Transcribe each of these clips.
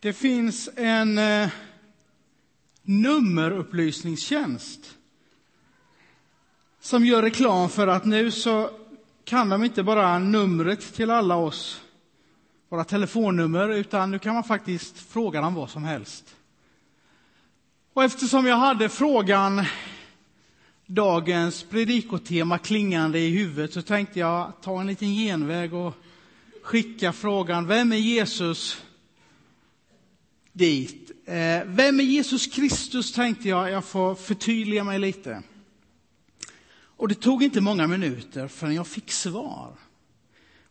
Det finns en eh, nummerupplysningstjänst som gör reklam för att nu så kan de inte bara numret till alla oss, våra telefonnummer, utan nu kan man faktiskt fråga dem vad som helst. Och eftersom jag hade frågan, dagens predikotema klingande i huvudet, så tänkte jag ta en liten genväg och skicka frågan, vem är Jesus? Dit. Eh, vem är Jesus Kristus tänkte jag, jag får förtydliga mig lite. Och det tog inte många minuter förrän jag fick svar.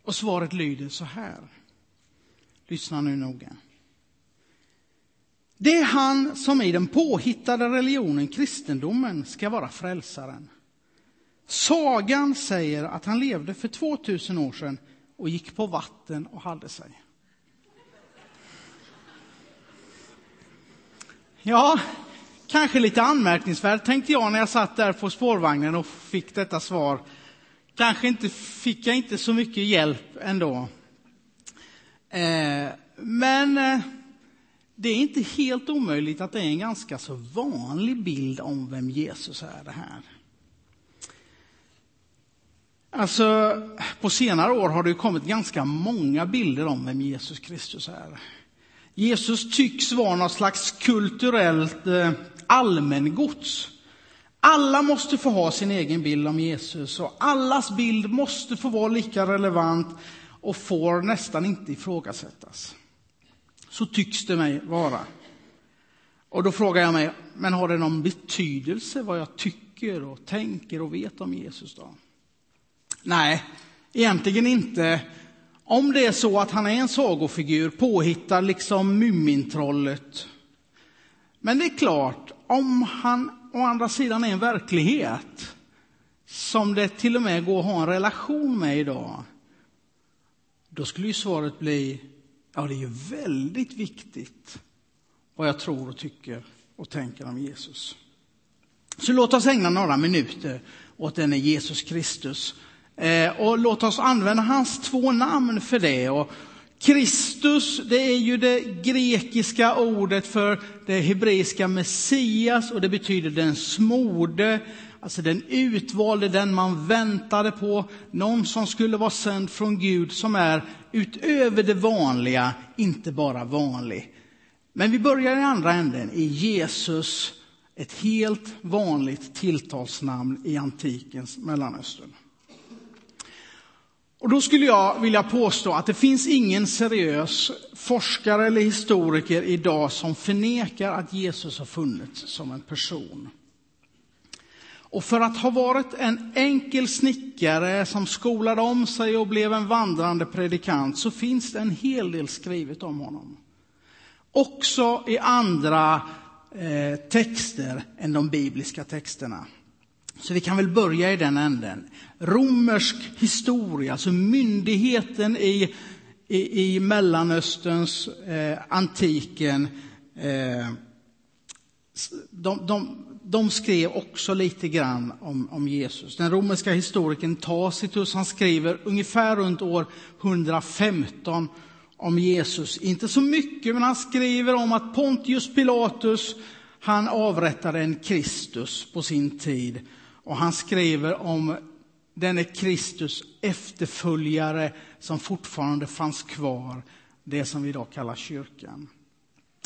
Och svaret lyder så här. Lyssna nu noga. Det är han som i den påhittade religionen kristendomen ska vara frälsaren. Sagan säger att han levde för 2000 år sedan och gick på vatten och hade sig. Ja, kanske lite anmärkningsvärt tänkte jag när jag satt där på spårvagnen och fick detta svar. Kanske inte, fick jag inte så mycket hjälp ändå. Eh, men eh, det är inte helt omöjligt att det är en ganska så vanlig bild om vem Jesus är det här. Alltså, på senare år har det kommit ganska många bilder om vem Jesus Kristus är. Jesus tycks vara något slags kulturellt eh, allmängods. Alla måste få ha sin egen bild om Jesus och allas bild måste få vara lika relevant och får nästan inte ifrågasättas. Så tycks det mig vara. Och då frågar jag mig, men har det någon betydelse vad jag tycker och tänker och vet om Jesus då? Nej, egentligen inte. Om det är så att han är en sagofigur, påhittad liksom Mumintrollet. Men det är klart, om han å andra sidan är en verklighet som det till och med går att ha en relation med idag, då skulle ju svaret bli, ja det är ju väldigt viktigt vad jag tror och tycker och tänker om Jesus. Så låt oss ägna några minuter åt denne Jesus Kristus Eh, och låt oss använda hans två namn för det. Och Kristus, det är ju det grekiska ordet för det hebreiska Messias och det betyder den smorde, alltså den utvalde, den man väntade på, någon som skulle vara sänd från Gud som är utöver det vanliga, inte bara vanlig. Men vi börjar i andra änden, i Jesus, ett helt vanligt tilltalsnamn i antikens Mellanöstern. Och då skulle jag vilja påstå att det finns ingen seriös forskare eller historiker idag som förnekar att Jesus har funnits som en person. Och för att ha varit en enkel snickare som skolade om sig och blev en vandrande predikant så finns det en hel del skrivet om honom. Också i andra eh, texter än de bibliska texterna. Så vi kan väl börja i den änden. Romersk historia, alltså myndigheten i, i, i Mellanösterns, eh, antiken, eh, de, de, de, skrev också lite grann om, om Jesus. Den romerska historikern Tacitus han skriver ungefär runt år 115 om Jesus. Inte så mycket, men han skriver om att Pontius Pilatus han avrättade en Kristus på sin tid och han skriver om denne Kristus efterföljare som fortfarande fanns kvar, det som vi idag kallar kyrkan.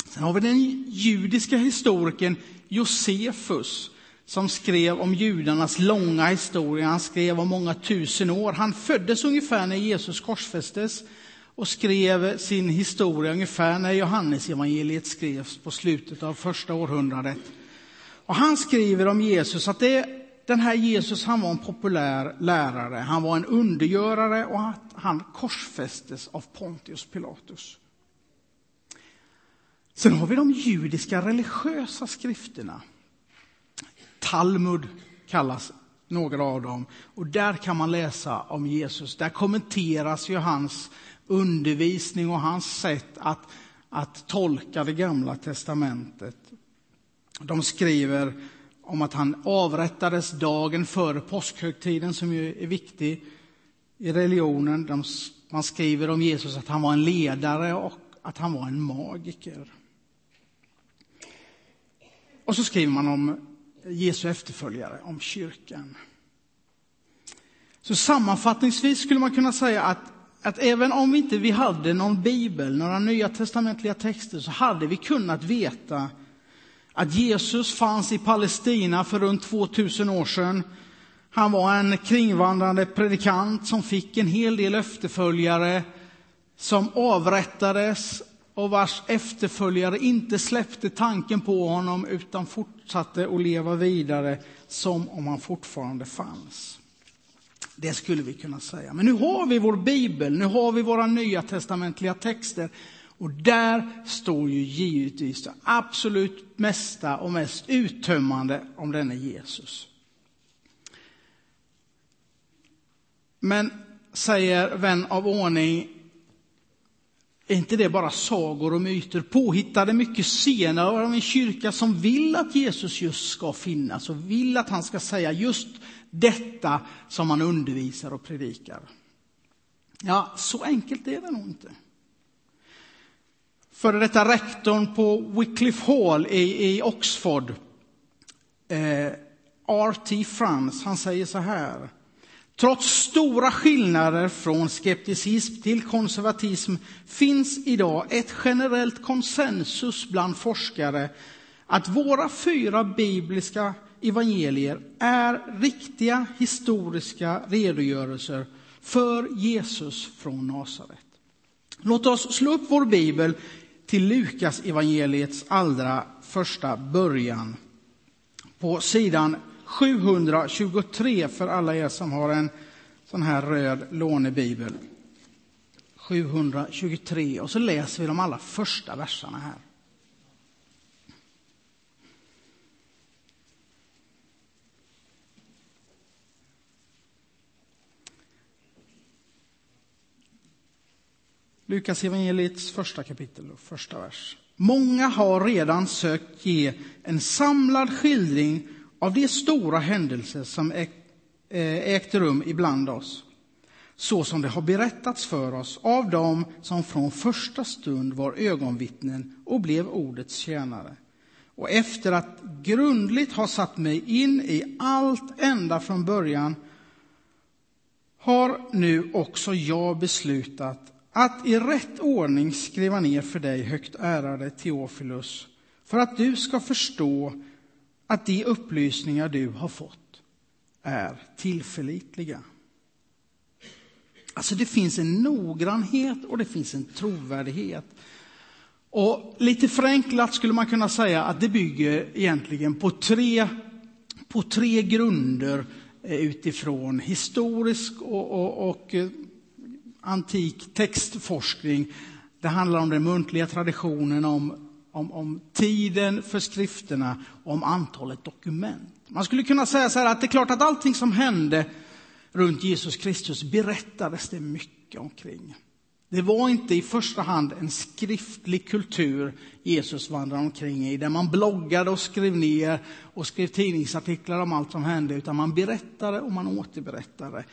Sen har vi den judiska historikern Josefus som skrev om judarnas långa historia. Han skrev om många tusen år. Han föddes ungefär när Jesus korsfästes och skrev sin historia ungefär när Johannes evangeliet skrevs på slutet av första århundradet. Och han skriver om Jesus att det den här Jesus han var en populär lärare, han var en undergörare och han korsfästes av Pontius Pilatus. Sen har vi de judiska religiösa skrifterna. Talmud kallas några av dem. Och där kan man läsa om Jesus. Där kommenteras ju hans undervisning och hans sätt att, att tolka det gamla testamentet. De skriver om att han avrättades dagen före påskhögtiden, som ju är viktig i religionen. De, man skriver om Jesus att han var en ledare och att han var en magiker. Och så skriver man om Jesu efterföljare, om kyrkan. Så sammanfattningsvis skulle man kunna säga att, att även om vi inte vi hade någon bibel, några nya testamentliga texter, så hade vi kunnat veta att Jesus fanns i Palestina för runt 2000 år sedan. Han var en kringvandrande predikant som fick en hel del efterföljare som avrättades och vars efterföljare inte släppte tanken på honom utan fortsatte att leva vidare som om han fortfarande fanns. Det skulle vi kunna säga. Men nu har vi vår bibel, nu har vi våra nya testamentliga texter. Och där står ju givetvis det absolut mesta och mest uttömmande om denne Jesus. Men, säger vän av ordning, är inte det bara sagor och myter påhittade mycket senare av en kyrka som vill att Jesus just ska finnas och vill att han ska säga just detta som han undervisar och predikar? Ja, så enkelt är det nog inte. Före detta rektorn på Wycliffe Hall i, i Oxford, eh, R.T. Frans, han säger så här. Trots stora skillnader från skepticism till konservatism finns idag ett generellt konsensus bland forskare att våra fyra bibliska evangelier är riktiga historiska redogörelser för Jesus från Nasaret. Låt oss slå upp vår bibel till Lukas evangeliets allra första början på sidan 723 för alla er som har en sån här röd lånebibel. 723 och så läser vi de allra första verserna här. Lukas evangeliets första kapitel, första vers. Många har redan sökt ge en samlad skildring av de stora händelser som ägt eh, rum ibland oss, så som det har berättats för oss av dem som från första stund var ögonvittnen och blev ordets tjänare. Och efter att grundligt ha satt mig in i allt ända från början har nu också jag beslutat att i rätt ordning skriva ner för dig, högt ärade Teofilus, för att du ska förstå att de upplysningar du har fått är tillförlitliga. Alltså det finns en noggrannhet och det finns en trovärdighet. Och lite förenklat skulle man kunna säga att det bygger egentligen på tre, på tre grunder eh, utifrån historisk och, och, och eh, antik textforskning. Det handlar om den muntliga traditionen, om, om, om tiden för skrifterna och om antalet dokument. Man skulle kunna säga så här att det är klart att allting som hände runt Jesus Kristus berättades det mycket omkring. Det var inte i första hand en skriftlig kultur Jesus vandrade omkring i, där man bloggade och skrev ner och skrev tidningsartiklar om allt som hände, utan man berättade och man återberättade.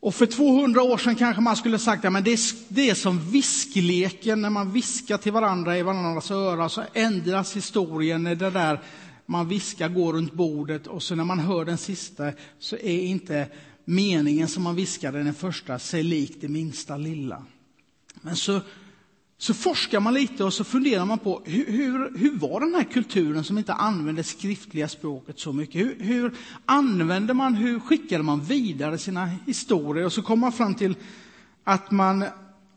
Och för 200 år sedan kanske man skulle sagt att ja, det, är, det är som viskleken, när man viskar till varandra i varandras öra så ändras historien när det där man viskar går runt bordet och så när man hör den sista så är inte meningen som man viskade den första sig lik det minsta lilla. Men så så forskar man lite och så funderar man på hur, hur, hur var den här kulturen som inte använde skriftliga språket så mycket? Hur, hur använde man, hur skickade man vidare sina historier? Och så kom man fram till att man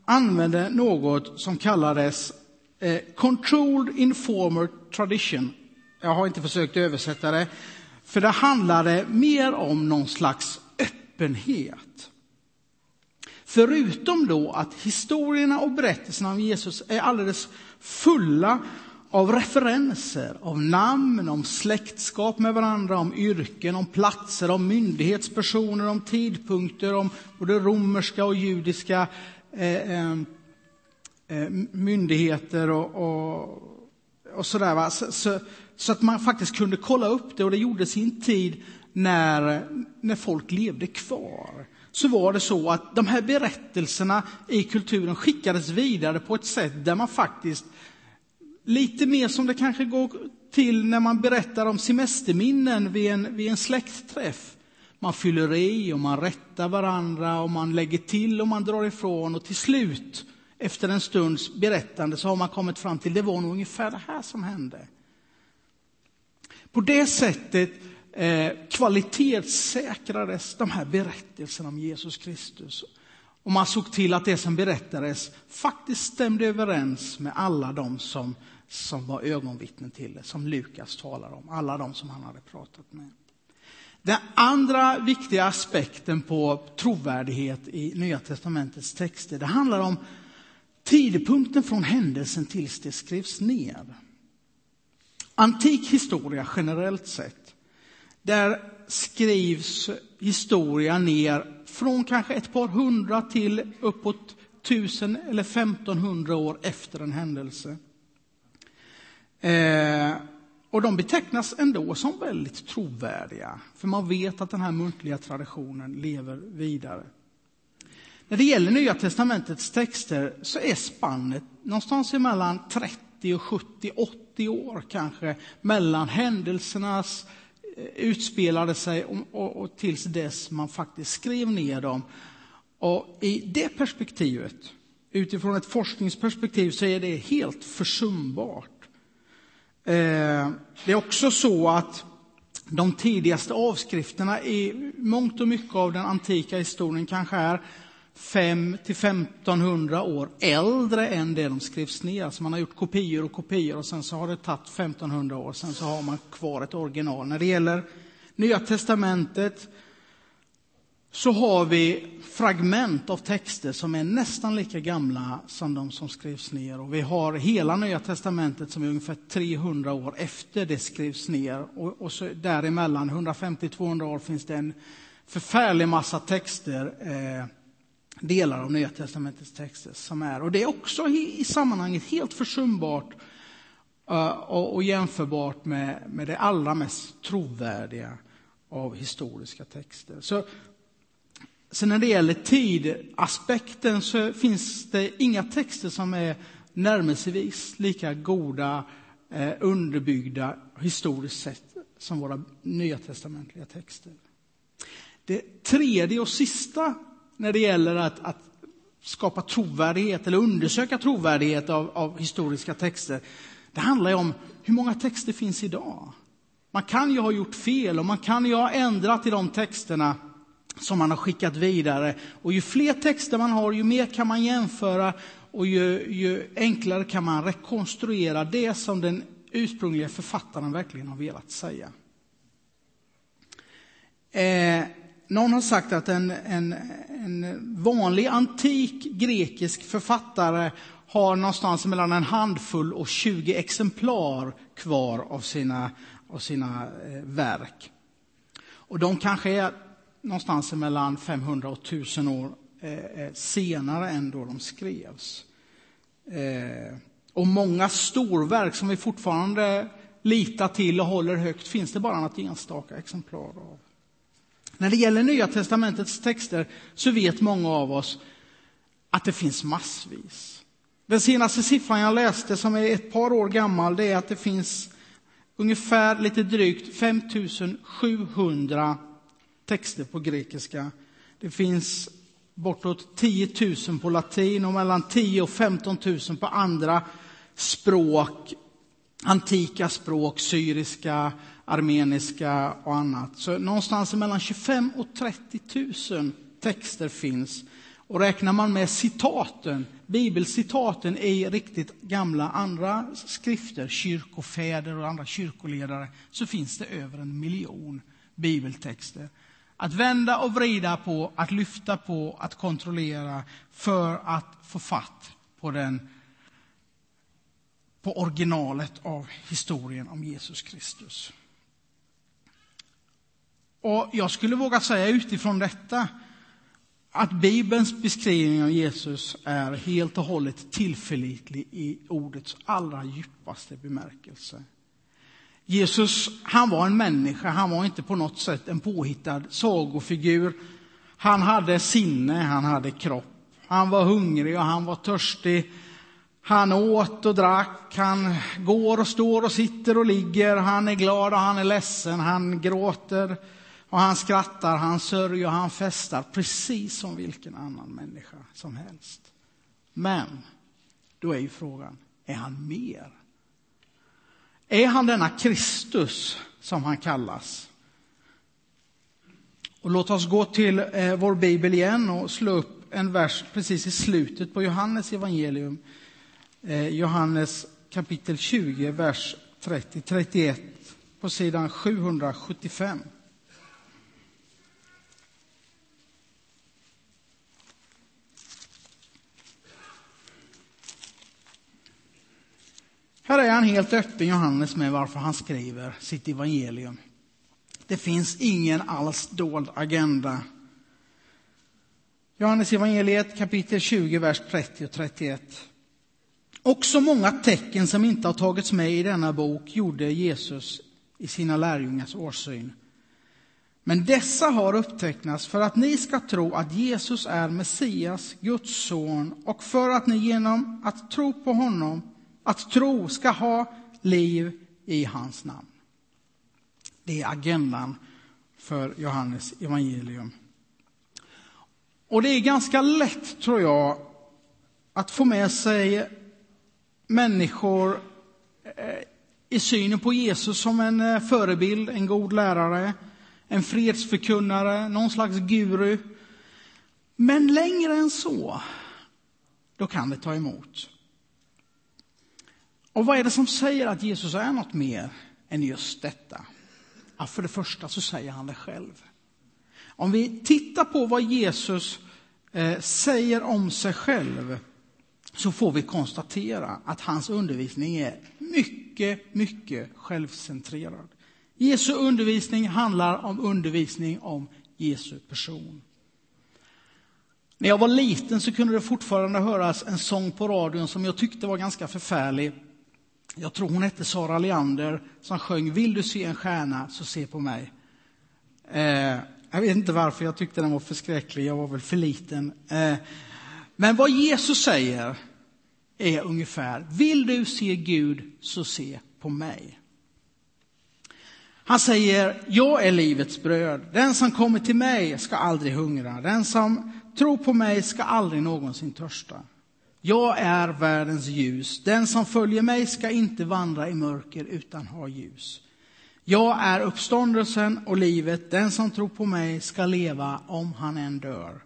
använde något som kallades eh, controlled informer tradition. Jag har inte försökt översätta det, för det handlade mer om någon slags öppenhet. Förutom då att historierna och berättelserna om Jesus är alldeles fulla av referenser, av namn, om släktskap med varandra, om yrken, om platser, om myndighetspersoner, om tidpunkter, om både romerska och judiska eh, ehm, eh, myndigheter och, och, och sådär. Så, så, så, att man faktiskt kunde kolla upp det och det gjordes i en tid när, när folk levde kvar så var det så att de här berättelserna i kulturen skickades vidare på ett sätt där man faktiskt, lite mer som det kanske går till när man berättar om semesterminnen vid en, vid en släktträff. Man fyller i och man rättar varandra och man lägger till och man drar ifrån och till slut, efter en stunds berättande, så har man kommit fram till det var nog ungefär det här som hände. På det sättet eh, kvalitetssäkrades de här berättelserna om Jesus Kristus. Och man såg till att det som berättades faktiskt stämde överens med alla de som, som var ögonvittnen till det, som Lukas talar om, alla de som han hade pratat med. Den andra viktiga aspekten på trovärdighet i Nya testamentets texter, det handlar om tidpunkten från händelsen tills det skrivs ner. Antik historia generellt sett, där skrivs historia ner från kanske ett par hundra till uppåt tusen eller femtonhundra år efter en händelse. Eh, och de betecknas ändå som väldigt trovärdiga, för man vet att den här muntliga traditionen lever vidare. När det gäller Nya testamentets texter så är spannet någonstans mellan 30 och 70, 80 år kanske mellan händelsernas eh, utspelade sig och, och, och tills dess man faktiskt skrev ner dem. Och I det perspektivet, utifrån ett forskningsperspektiv, så är det helt försumbart. Eh, det är också så att de tidigaste avskrifterna i mångt och mycket av den antika historien kanske är 5 till 1500 år äldre än det de skrevs ner. Alltså man har gjort kopior och kopior och sen så har det tagit 1500 år, sen så har man kvar ett original. När det gäller Nya testamentet så har vi fragment av texter som är nästan lika gamla som de som skrevs ner. Och vi har hela Nya testamentet som är ungefär 300 år efter det skrevs ner. Och, och så däremellan, 150-200 år, finns det en förfärlig massa texter, eh, delar av Nya testamentets texter som är. Och det är också i, i sammanhanget helt försumbart uh, och, och jämförbart med, med det allra mest trovärdiga av historiska texter. Så Sen när det gäller tidaspekten så finns det inga texter som är närmelsevis lika goda, eh, underbyggda historiskt sett som våra nya testamentliga texter. Det tredje och sista när det gäller att, att skapa trovärdighet eller undersöka trovärdighet av, av historiska texter, det handlar om hur många texter finns idag. Man kan ju ha gjort fel och man kan ju ha ändrat i de texterna som man har skickat vidare. Och ju fler texter man har, ju mer kan man jämföra och ju, ju enklare kan man rekonstruera det som den ursprungliga författaren verkligen har velat säga. Eh, någon har sagt att en, en, en vanlig antik grekisk författare har någonstans mellan en handfull och 20 exemplar kvar av sina, av sina eh, verk. Och de kanske är någonstans mellan 500 och 1000 år eh, eh, senare än då de skrevs. Och många storverk som vi fortfarande litar till och håller högt finns det bara något enstaka exemplar av. När det gäller Nya testamentets texter så vet många av oss att det finns massvis. Den senaste siffran jag läste, som är ett par år gammal, det är att det finns ungefär lite drygt 5700 texter på grekiska. Det finns bortåt 10 000 på latin och mellan 10 och 15 000 på andra språk, antika språk, syriska, armeniska och annat. Så någonstans mellan 25 och 30 000 texter finns. Och räknar man med citaten, bibelcitaten i riktigt gamla andra skrifter, kyrkofäder och andra kyrkoledare, så finns det över en miljon bibeltexter. Att vända och vrida på, att lyfta på, att kontrollera för att få fatt på, den, på originalet av historien om Jesus Kristus. Och Jag skulle våga säga utifrån detta att Bibelns beskrivning av Jesus är helt och hållet tillförlitlig i ordets allra djupaste bemärkelse. Jesus, han var en människa, han var inte på något sätt en påhittad sagofigur. Han hade sinne, han hade kropp. Han var hungrig och han var törstig. Han åt och drack, han går och står och sitter och ligger. Han är glad och han är ledsen, han gråter och han skrattar, han sörjer och han festar. Precis som vilken annan människa som helst. Men då är ju frågan, är han mer? Är han denna Kristus som han kallas? Och låt oss gå till eh, vår bibel igen och slå upp en vers precis i slutet på Johannes evangelium. Eh, Johannes kapitel 20, vers 30-31 på sidan 775. Här är han helt öppen, Johannes, med varför han skriver sitt evangelium. Det finns ingen alls dold agenda. Johannes evangeliet kapitel 20, vers 30 och 31. Också många tecken som inte har tagits med i denna bok gjorde Jesus i sina lärjungars årsyn. Men dessa har upptecknats för att ni ska tro att Jesus är Messias, Guds son, och för att ni genom att tro på honom, att tro ska ha liv i hans namn. Det är agendan för Johannes evangelium. Och det är ganska lätt, tror jag, att få med sig människor eh, i synen på Jesus som en eh, förebild, en god lärare, en fredsförkunnare, någon slags guru. Men längre än så, då kan det ta emot. Och vad är det som säger att Jesus är något mer än just detta? Ja, för det första så säger han det själv. Om vi tittar på vad Jesus eh, säger om sig själv så får vi konstatera att hans undervisning är mycket, mycket självcentrerad. Jesu undervisning handlar om undervisning om Jesu person. När jag var liten så kunde det fortfarande höras en sång på radion som jag tyckte var ganska förfärlig. Jag tror hon hette Sara Leander som sjöng Vill du se en stjärna så se på mig. Eh, jag vet inte varför jag tyckte den var förskräcklig, jag var väl för liten. Eh, men vad Jesus säger är ungefär, vill du se Gud så se på mig. Han säger, jag är livets bröd. Den som kommer till mig ska aldrig hungra. Den som tror på mig ska aldrig någonsin törsta. Jag är världens ljus. Den som följer mig ska inte vandra i mörker utan ha ljus. Jag är uppståndelsen och livet. Den som tror på mig ska leva om han än dör.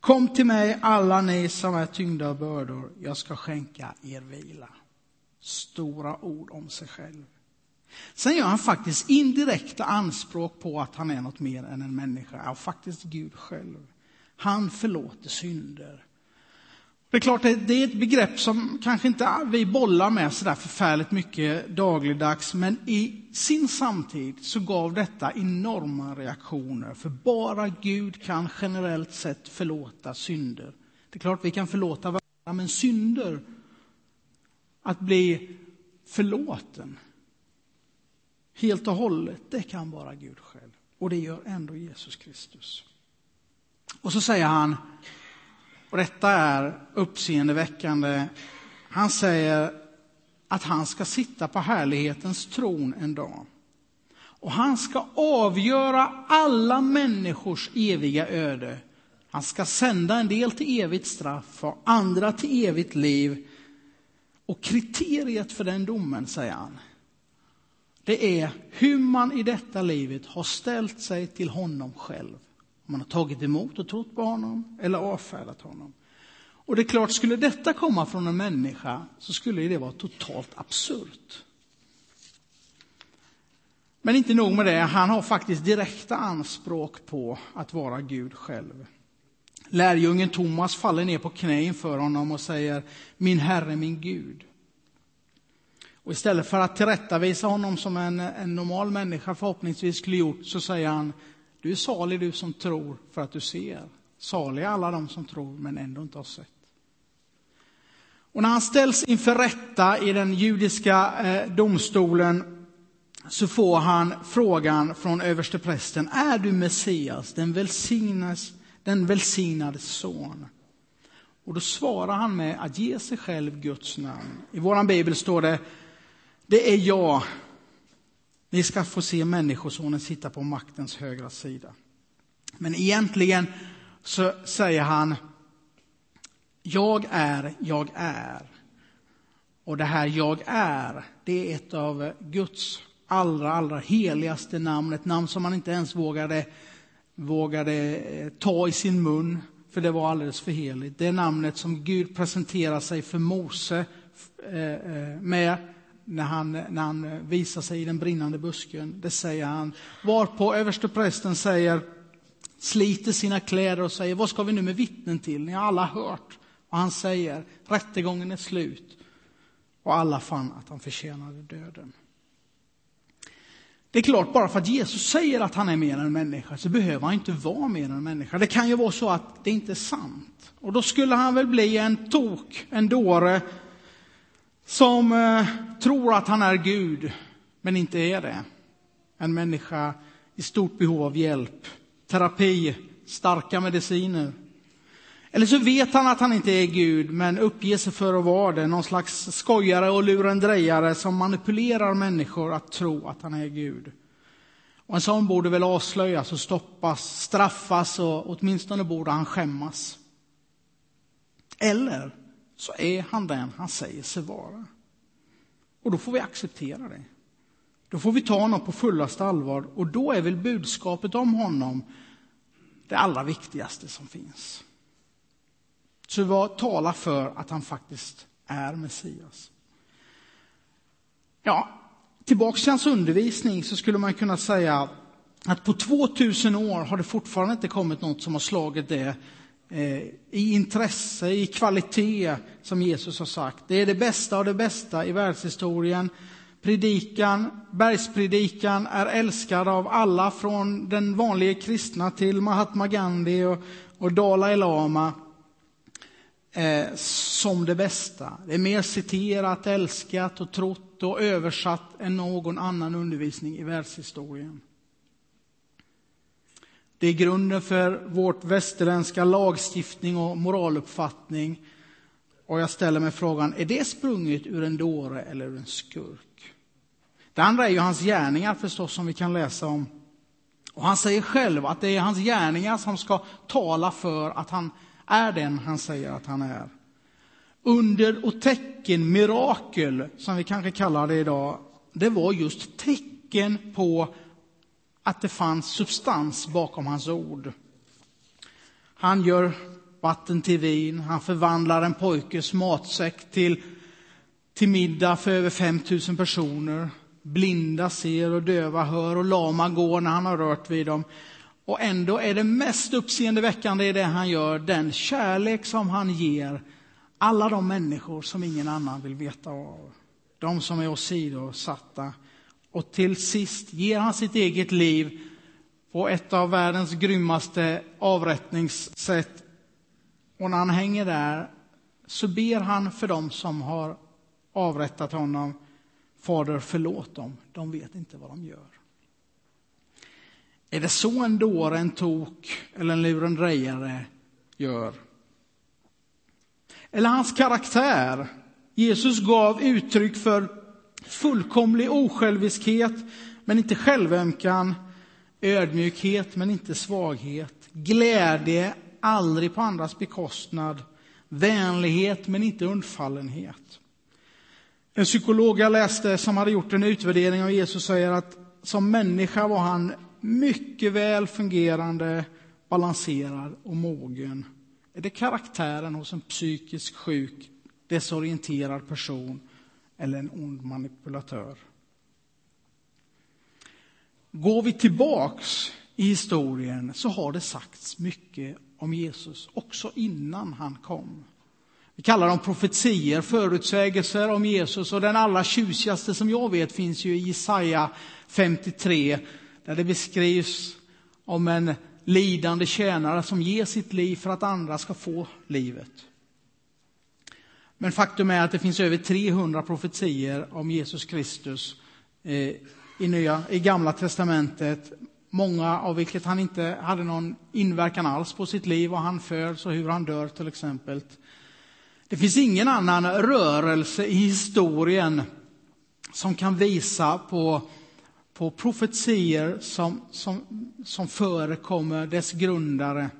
Kom till mig alla ni som är tyngda av bördor. Jag ska skänka er vila. Stora ord om sig själv. Sen gör han faktiskt indirekta anspråk på att han är något mer än en människa. Ja, faktiskt Gud själv. Han förlåter synder. Det är klart, det är ett begrepp som kanske inte vi bollar med så där förfärligt mycket dagligdags, men i sin samtid så gav detta enorma reaktioner, för bara Gud kan generellt sett förlåta synder. Det är klart vi kan förlåta varandra, men synder, att bli förlåten helt och hållet, det kan bara Gud själv. Och det gör ändå Jesus Kristus. Och så säger han, och detta är uppseendeväckande. Han säger att han ska sitta på härlighetens tron en dag. Och han ska avgöra alla människors eviga öde. Han ska sända en del till evigt straff och andra till evigt liv. Och kriteriet för den domen, säger han, det är hur man i detta livet har ställt sig till honom själv. Om man har tagit emot och trott på honom eller avfärdat honom. Och det är klart, skulle detta komma från en människa så skulle det vara totalt absurt. Men inte nog med det, han har faktiskt direkta anspråk på att vara Gud själv. Lärjungen Thomas faller ner på knä inför honom och säger Min Herre, min Gud. Och istället för att tillrättavisa honom som en, en normal människa förhoppningsvis skulle gjort så säger han du är salig du som tror för att du ser. Saliga alla de som tror men ändå inte har sett. Och när han ställs inför rätta i den judiska eh, domstolen så får han frågan från översteprästen, är du Messias, den välsignas, den välsignade son. Och då svarar han med att ge sig själv Guds namn. I vår bibel står det, det är jag. Ni ska få se Människosonen sitta på maktens högra sida. Men egentligen så säger han, jag är, jag är. Och det här jag är, det är ett av Guds allra, allra heligaste namn. Ett namn som man inte ens vågade, vågade eh, ta i sin mun, för det var alldeles för heligt. Det är namnet som Gud presenterar sig för Mose eh, eh, med när han, när han visar sig i den brinnande busken. Det säger han. Varpå översteprästen säger, sliter sina kläder och säger, vad ska vi nu med vittnen till? Ni har alla hört. vad han säger, rättegången är slut. Och alla fann att han förtjänade döden. Det är klart, bara för att Jesus säger att han är mer än människa så behöver han inte vara mer än människa. Det kan ju vara så att det inte är sant. Och då skulle han väl bli en tok, en dåre, som eh, tror att han är Gud, men inte är det. En människa i stort behov av hjälp, terapi, starka mediciner. Eller så vet han att han inte är Gud, men uppger sig för att vara det. Någon slags skojare och lurendrejare som manipulerar människor att tro att han är Gud. Och en sån borde väl avslöjas och stoppas, straffas och åtminstone borde han skämmas. Eller så är han den han säger sig vara. Och då får vi acceptera det. Då får vi ta honom på fullaste allvar och då är väl budskapet om honom det allra viktigaste som finns. Så vad talar för att han faktiskt är Messias? Ja, tillbaks till hans undervisning så skulle man kunna säga att på 2000 år har det fortfarande inte kommit något som har slagit det Eh, i intresse, i kvalitet, som Jesus har sagt. Det är det bästa av det bästa i världshistorien. Predikan, bergspredikan är älskad av alla från den vanliga kristna till Mahatma Gandhi och, och Dalai Lama eh, som det bästa. Det är mer citerat, älskat och trott och översatt än någon annan undervisning i världshistorien. Det är grunden för vårt västerländska lagstiftning och moraluppfattning. Och jag ställer mig frågan, är det sprunget ur en dåre eller ur en skurk? Det andra är ju hans gärningar förstås, som vi kan läsa om. Och han säger själv att det är hans gärningar som ska tala för att han är den han säger att han är. Under och tecken, mirakel, som vi kanske kallar det idag, det var just tecken på att det fanns substans bakom hans ord. Han gör vatten till vin, han förvandlar en pojkes matsäck till, till middag för över 5 000 personer. Blinda ser och döva hör och lama går när han har rört vid dem. Och ändå är det mest uppseendeväckande i det han gör den kärlek som han ger alla de människor som ingen annan vill veta av. De som är åsidosatta. Och till sist ger han sitt eget liv på ett av världens grymmaste avrättningssätt. Och när han hänger där så ber han för dem som har avrättat honom. Fader, förlåt dem. De vet inte vad de gör. Är det så en dåre, en tok eller en lurendrejare gör? Eller hans karaktär. Jesus gav uttryck för fullkomlig osjälviskhet, men inte självömkan, ödmjukhet, men inte svaghet, glädje, aldrig på andras bekostnad, vänlighet, men inte undfallenhet. En psykolog jag läste som hade gjort en utvärdering av Jesus säger att som människa var han mycket väl fungerande, balanserad och mogen. Är det karaktären hos en psykiskt sjuk, desorienterad person eller en ond manipulatör? Går vi tillbaks i historien så har det sagts mycket om Jesus också innan han kom. Vi kallar dem profetier, förutsägelser om Jesus och den allra tjusigaste som jag vet finns ju i Jesaja 53 där det beskrivs om en lidande tjänare som ger sitt liv för att andra ska få livet. Men faktum är att det finns över 300 profetier om Jesus Kristus eh, i, nya, i Gamla testamentet. många av vilket han inte hade någon inverkan alls på sitt liv och han föds och hur han dör till exempel. Det finns ingen annan rörelse i historien som kan visa på, på profetier som, som, som förekommer dess grundare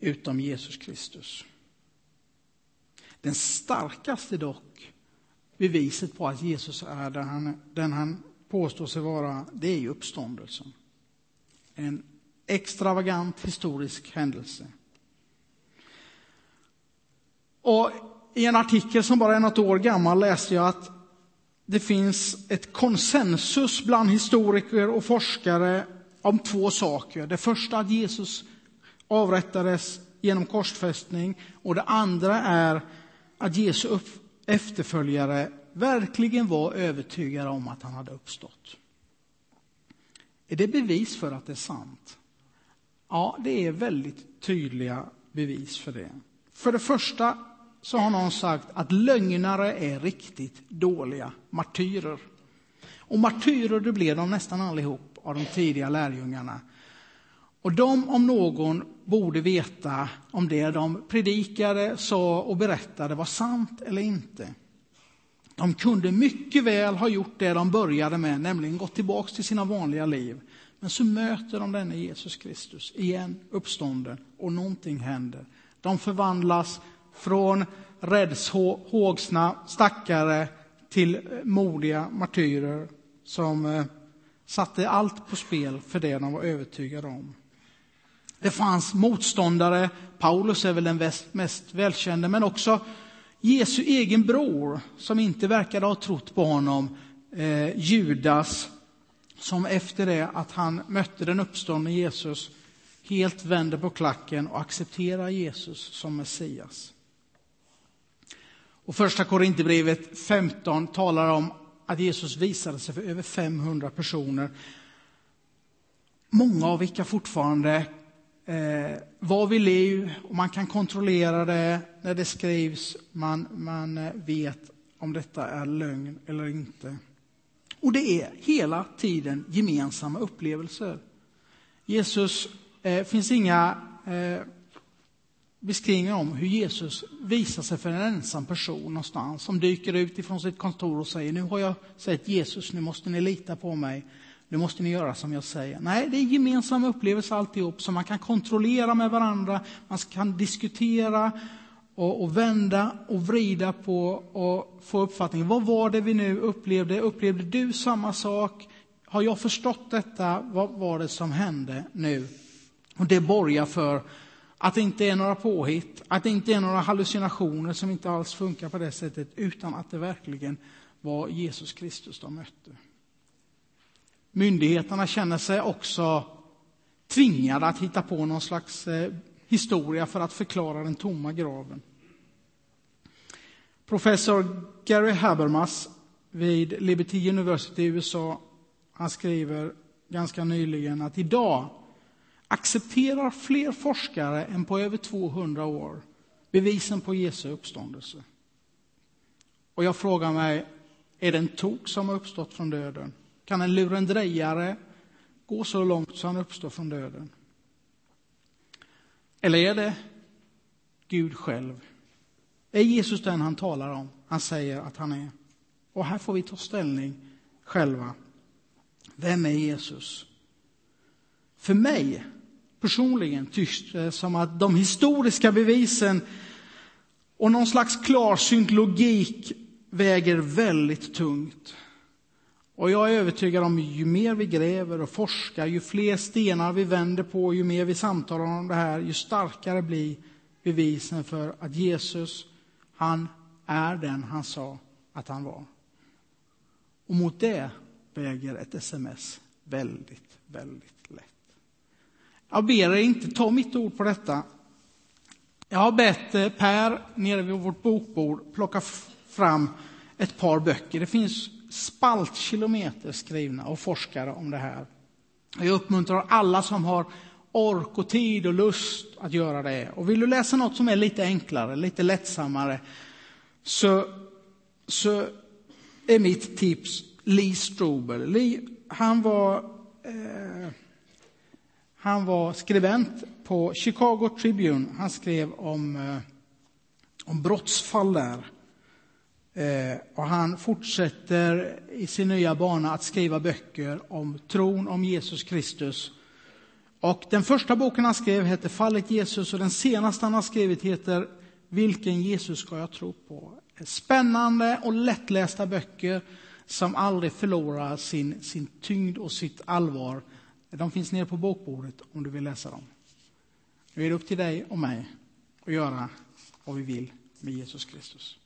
utom Jesus Kristus. Den starkaste dock beviset på att Jesus är den han, den han påstår sig vara, det är ju uppståndelsen. En extravagant historisk händelse. Och I en artikel som bara är något år gammal läste jag att det finns ett konsensus bland historiker och forskare om två saker. Det första att Jesus avrättades genom korsfästning och det andra är att Jesu efterföljare verkligen var övertygade om att han hade uppstått. Är det bevis för att det är sant? Ja, det är väldigt tydliga bevis för det. För det första så har någon sagt att lögnare är riktigt dåliga martyrer. Och martyrer det blev de nästan allihop av de tidiga lärjungarna. Och de om någon borde veta om det de predikade, sa och berättade var sant eller inte. De kunde mycket väl ha gjort det de började med, nämligen gått tillbaka till sina vanliga liv. Men så möter de denne Jesus Kristus igen, uppstånden, och någonting händer. De förvandlas från räddshågsna stackare till modiga martyrer som eh, satte allt på spel för det de var övertygade om. Det fanns motståndare, Paulus är väl den mest välkände, men också Jesu egen bror som inte verkade ha trott på honom, eh, Judas, som efter det att han mötte den uppståndne Jesus helt vänder på klacken och accepterar Jesus som Messias. Och första Korinthierbrevet 15 talar om att Jesus visade sig för över 500 personer. Många av vilka fortfarande eh, var vid liv och man kan kontrollera det när det skrivs. Man, man eh, vet om detta är lögn eller inte. Och det är hela tiden gemensamma upplevelser. Jesus, eh, finns inga eh, beskrivningar om hur Jesus visar sig för en ensam person någonstans som dyker ut ifrån sitt kontor och säger nu har jag sett Jesus, nu måste ni lita på mig. Nu måste ni göra som jag säger. Nej, det är gemensamma upplevelser alltihop som man kan kontrollera med varandra. Man kan diskutera och, och, vända och vrida på och få uppfattningen. Vad var det vi nu upplevde? Upplevde du samma sak? Har jag förstått detta? Vad var det som hände nu? Och det borgar för att det inte är några påhitt, att det inte är några hallucinationer som inte alls funkar på det sättet, utan att det verkligen var Jesus Kristus de mötte. Myndigheterna känner sig också tvingade att hitta på någon slags eh, historia för att förklara den tomma graven. Professor Gary Habermas vid Liberty University i USA han skriver ganska nyligen att idag accepterar fler forskare än på över 200 år bevisen på Jesu uppståndelse. Och jag frågar mig, är det en tok som har uppstått från döden? Kan en lurendrejare gå så långt så han uppstår från döden? Eller är det Gud själv? Är Jesus den han talar om? Han säger att han är. Och här får vi ta ställning själva. Vem är Jesus? För mig personligen tycks det som att de historiska bevisen och någon slags klarsynt logik väger väldigt tungt. Och jag är övertygad om ju mer vi gräver och forskar, ju fler stenar vi vänder på, ju mer vi samtalar om det här, ju starkare blir bevisen för att Jesus, han är den han sa att han var. Och mot det väger ett sms väldigt, väldigt lätt. Jag ber er inte ta mitt ord på detta. Jag har bett eh, Per nere vid vårt bokbord plocka fram ett par böcker. Det finns spaltkilometer skrivna av forskare om det här. Jag uppmuntrar alla som har ork och tid och lust att göra det. Och vill du läsa något som är lite enklare, lite lättsammare, så, så är mitt tips Lee Strobel. Lee, han var eh, han var skribent på Chicago Tribune. Han skrev om, eh, om brottsfall där. Eh, och han fortsätter i sin nya bana att skriva böcker om tron om Jesus Kristus. Och den första boken han skrev hette Fallet Jesus och den senaste han har skrivit heter Vilken Jesus ska jag tro på? Spännande och lättlästa böcker som aldrig förlorar sin, sin tyngd och sitt allvar. De finns nere på bokbordet om du vill läsa dem. Nu är det upp till dig och mig att göra vad vi vill med Jesus Kristus.